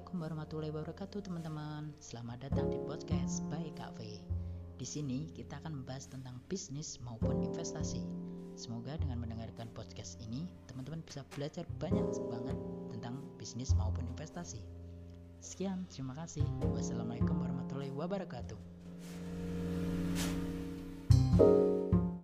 Assalamualaikum warahmatullahi wabarakatuh teman-teman. Selamat datang di podcast by Cafe Di sini kita akan membahas tentang bisnis maupun investasi. Semoga dengan mendengarkan podcast ini Teman-teman bisa belajar banyak banget tentang bisnis maupun investasi. Sekian, terima kasih. Wassalamualaikum warahmatullahi wabarakatuh.